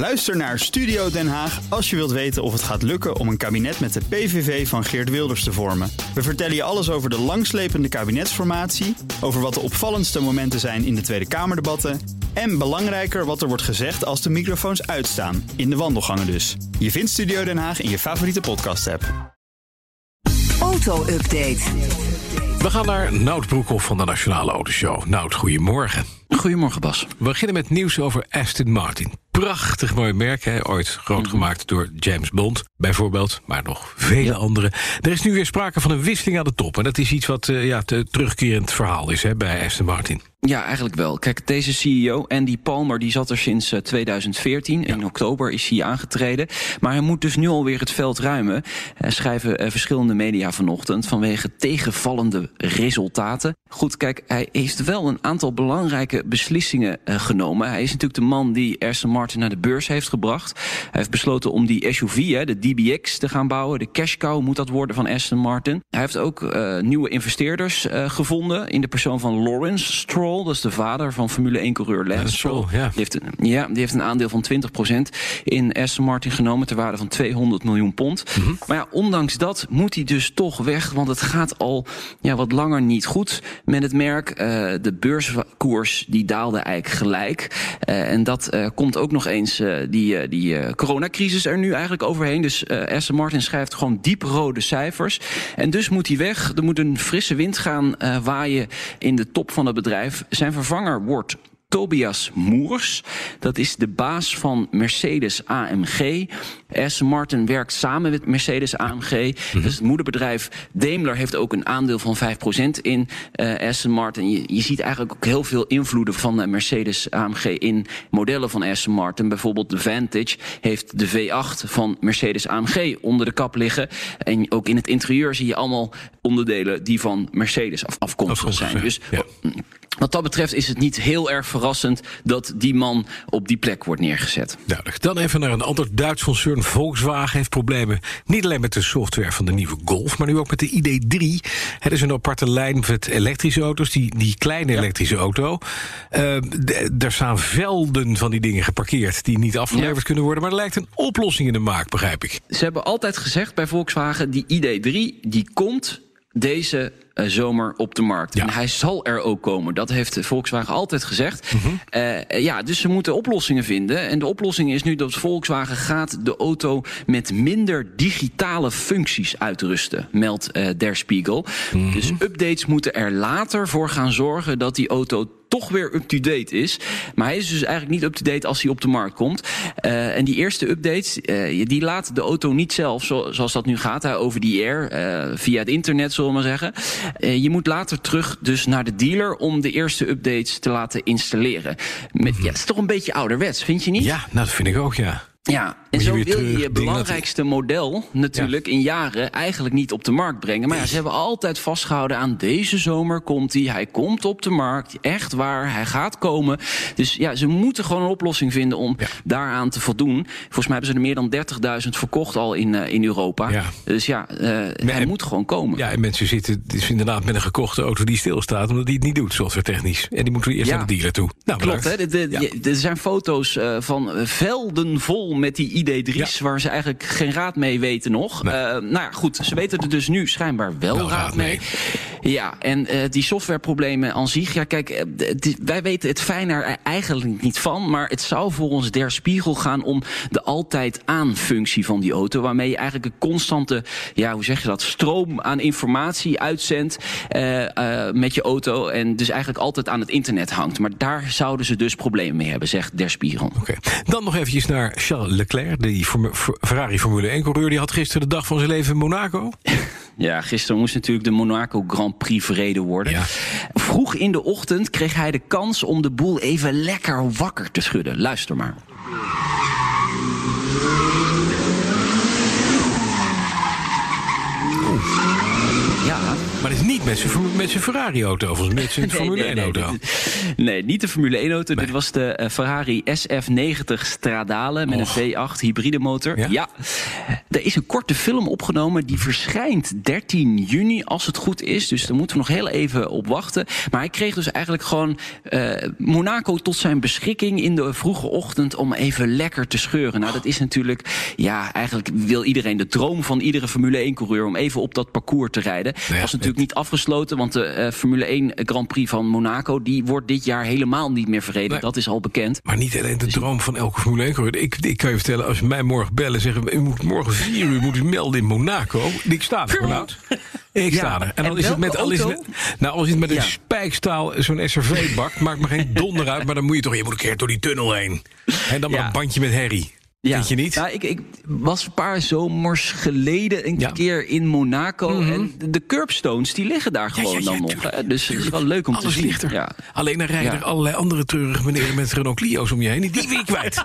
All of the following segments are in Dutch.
Luister naar Studio Den Haag als je wilt weten of het gaat lukken om een kabinet met de PVV van Geert Wilders te vormen. We vertellen je alles over de langslepende kabinetsformatie, over wat de opvallendste momenten zijn in de Tweede Kamerdebatten en belangrijker wat er wordt gezegd als de microfoons uitstaan, in de wandelgangen dus. Je vindt Studio Den Haag in je favoriete podcast-app. Auto-update. We gaan naar Nout Broekhoff van de Nationale Autoshow. Nout, goedemorgen. Goedemorgen Bas. We beginnen met nieuws over Aston Martin. Prachtig mooi merk, hè? ooit groot Mhm. gemaakt door James Bond, bijvoorbeeld, maar nog vele andere. Er is nu weer sprake van een wisseling aan de top. En dat is iets wat eh, ja, terugkerend verhaal is hè, bij Aston Martin. Ja, eigenlijk wel. Kijk, deze CEO, Andy Palmer, die zat er sinds eh, 2014. In oktober is hij aangetreden. Maar hij moet dus nu alweer het veld ruimen. Eh, schrijven eh, verschillende media vanochtend vanwege tegenvallende resultaten. Goed, kijk, hij heeft wel een aantal belangrijke beslissingen eh, genomen. Hij is natuurlijk de man die Aston Martin naar de beurs heeft gebracht. Hij heeft besloten om die SUV, hè, de DBX, te gaan bouwen. De cash cow moet dat worden van Aston Martin. Hij heeft ook eh, nieuwe investeerders eh, gevonden in de persoon van Lawrence Stroll. Dat is de vader van Formule 1-coureur Lance Lance Stroll. Stroll, ja. Die, heeft een, ja, die heeft een aandeel van 20% in Aston Martin genomen... ter waarde van 200 miljoen pond. Mhm. Maar ja, ondanks dat moet hij dus toch weg... want het gaat al ja, wat langer niet goed met het merk. Eh, de beurskoers die daalde eigenlijk gelijk. Eh, en dat eh, komt ook nog eens die, die coronacrisis er nu eigenlijk overheen. Dus Aston Martin schrijft gewoon dieprode cijfers. En dus moet hij weg. Er moet een frisse wind gaan waaien in de top van het bedrijf. Zijn vervanger wordt Tobias Moers. Dat is de baas van Mercedes AMG. Aston Martin werkt samen met Mercedes AMG. Dat is het moederbedrijf. Daimler heeft ook een aandeel van 5% in eh Aston Martin. Je, je ziet eigenlijk ook heel veel invloeden van eh, Mercedes AMG in modellen van Aston Martin. Bijvoorbeeld de Vantage heeft de V8 van Mercedes AMG onder de kap liggen. En ook in het interieur zie je allemaal onderdelen die van Mercedes af- afkomstig zijn. Dus zijn, ja. Wat dat betreft is het niet heel erg verrassend dat die man op die plek wordt neergezet. Duidelijk. Dan even naar een ander Duits concern. Volkswagen heeft problemen niet alleen met de software van de nieuwe Golf... maar nu ook met de ID3. Het is een aparte lijn met elektrische auto's. Die, die kleine elektrische auto. D- er staan velden van die dingen geparkeerd... die niet afgeleverd Ja. kunnen worden. Maar er lijkt een oplossing in de maak, begrijp ik. Ze hebben altijd gezegd bij Volkswagen, die ID3 die komt deze eh, zomer op de markt. Ja. En hij zal er ook komen. Dat heeft Volkswagen altijd gezegd. Mhm. Eh, ja, dus ze moeten oplossingen vinden. En de oplossing is nu dat Volkswagen gaat de auto met minder digitale functies uitrusten, meldt eh, Der Spiegel. Mhm. Dus updates moeten er later voor gaan zorgen dat die auto toch weer up-to-date is. Maar hij is dus eigenlijk niet up-to-date als hij op de markt komt. Eh, en die eerste updates, eh, die laat de auto niet zelf, zo- zoals dat nu gaat, over die air, eh, via het internet, zullen we maar zeggen. Je moet later terug dus naar de dealer om de eerste updates te laten installeren. Met, ja, het is toch een beetje ouderwets, vind je niet? Ja, nou, dat vind ik ook, ja. Ja, en zo wil je je belangrijkste model natuurlijk in jaren eigenlijk niet op de markt brengen. Maar ja, ze hebben altijd vastgehouden aan deze zomer komt hij. Hij komt op de markt, echt waar, hij gaat komen. Dus ja, ze moeten gewoon een oplossing vinden om Ja. daaraan te voldoen. Volgens mij hebben ze er meer dan 30.000 verkocht al in, eh, in Europa. Ja. Dus ja, eh, hij en- moet gewoon komen. Ja, en mensen zitten dus inderdaad met een gekochte auto die stilstaat... omdat die het niet doet, softwaretechnisch. En die moeten we eerst naar de dealer toe. Nou, Klopt, hè? De- de- Er zijn foto's eh, van velden vol met die ID3's... Ja. waar ze eigenlijk geen raad mee weten nog. Nee. Eh, nou ja, goed, ze weten er dus nu schijnbaar wel, Wel raad, raad mee. Ja, en eh, die softwareproblemen aan zich... Ja, kijk, eh, wij weten het fijn er eigenlijk niet van... maar het zou voor ons der spiegel gaan om de altijd-aan-functie van die auto... waarmee je eigenlijk een constante, ja, hoe zeg je dat... stroom aan informatie uitzendt eh, eh, met je auto... en dus eigenlijk altijd aan het internet hangt. Maar daar zouden ze dus problemen mee hebben, zegt der spiegel. Oké. Dan nog eventjes naar Charles Leclerc, die Ferrari Formule 1-coureur. Die had gisteren de dag van zijn leven in Monaco. Ja, gisteren moest natuurlijk de Monaco Grand Prix verreden worden. Ja. Vroeg in de ochtend kreeg hij de kans om de boel even lekker wakker te schudden. Luister maar. Ja, Maar het is niet met zijn, met zijn Ferrari-auto of met zijn Formule 1-auto. Nee, nee, niet de Formule 1-auto. Dit was de uh, Ferrari SF90 Stradale met Och. een V8 hybride motor. Ja? ja? Er is een korte film opgenomen die verschijnt 13 juni, als het goed is. Dus daar moeten we nog heel even op wachten. Maar hij kreeg dus eigenlijk gewoon uh, Monaco tot zijn beschikking in de vroege ochtend om even lekker te scheuren. Nou, dat is natuurlijk, ja, eigenlijk wil iedereen de droom van iedere Formule 1-coureur om even op dat parcours te rijden. Dat ja, was natuurlijk niet afgesloten, want de uh, Formule 1 Grand Prix van Monaco, die wordt dit jaar helemaal niet meer verreden. Nee. Dat is al bekend. Maar niet alleen de Dus- droom van elke Formule 1-coureur. Ik, ik kan je vertellen, als je mij morgen bellen en zeggen, u moet morgen vier uur moet u melden in Monaco. Ik sta er gewoon uit. Ik sta Ja, er. En dan en is het met, al is het nou, als je het met een Ja. spijkstaal, zo'n SRV-bak, maakt me geen donder uit. Maar dan moet je toch, je moet een keer door die tunnel heen. En dan met Ja. een bandje met herrie. Vind je niet? Nou, ik, ik was een paar zomers geleden een Ja. Mhm. keer in Monaco. En de- curbstones die liggen daar gewoon ja, ja, dan nog. hè. Dus het is wel leuk om Alles te zien. Ja. Alleen dan rijden Ja. er allerlei andere treurige meneren met Renault Clio's om je heen. Die ben je kwijt.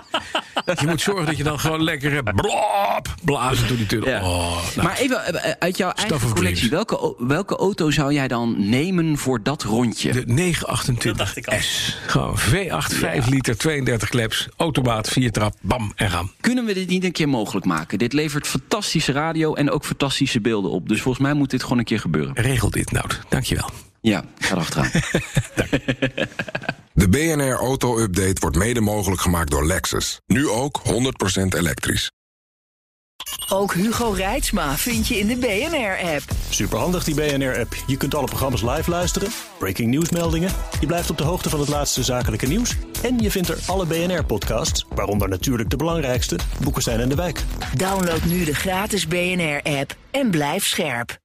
je moet zorgen dat je dan gewoon lekker hebt. Blop, blazen door die tunnel. Ja. Oh, nou, maar even eh, uit jouw Stuff eigen collectie. Welke, welke auto zou jij dan nemen voor dat rondje? de 928S. Gewoon V8, 5 liter, 32 kleps. Automaat, 4 trap, bam en gaan. Kunnen we dit niet een keer mogelijk maken? Dit levert fantastische radio en ook fantastische beelden op. Dus volgens mij moet dit gewoon een keer gebeuren. Regel dit, Nout. Dankjewel. Ja, ga erachteraan. De BNR Auto Update wordt mede mogelijk gemaakt door Lexus. Nu ook 100% elektrisch. Ook Hugo Reitsma vind je in de BNR-app. Superhandig die BNR-app. Je kunt alle programma's live luisteren, breaking nieuwsmeldingen. Je blijft op de hoogte van het laatste zakelijke nieuws. En je vindt er alle BNR-podcasts, waaronder natuurlijk de belangrijkste, Boeken zijn in de wijk. Download nu de gratis BNR-app en blijf scherp.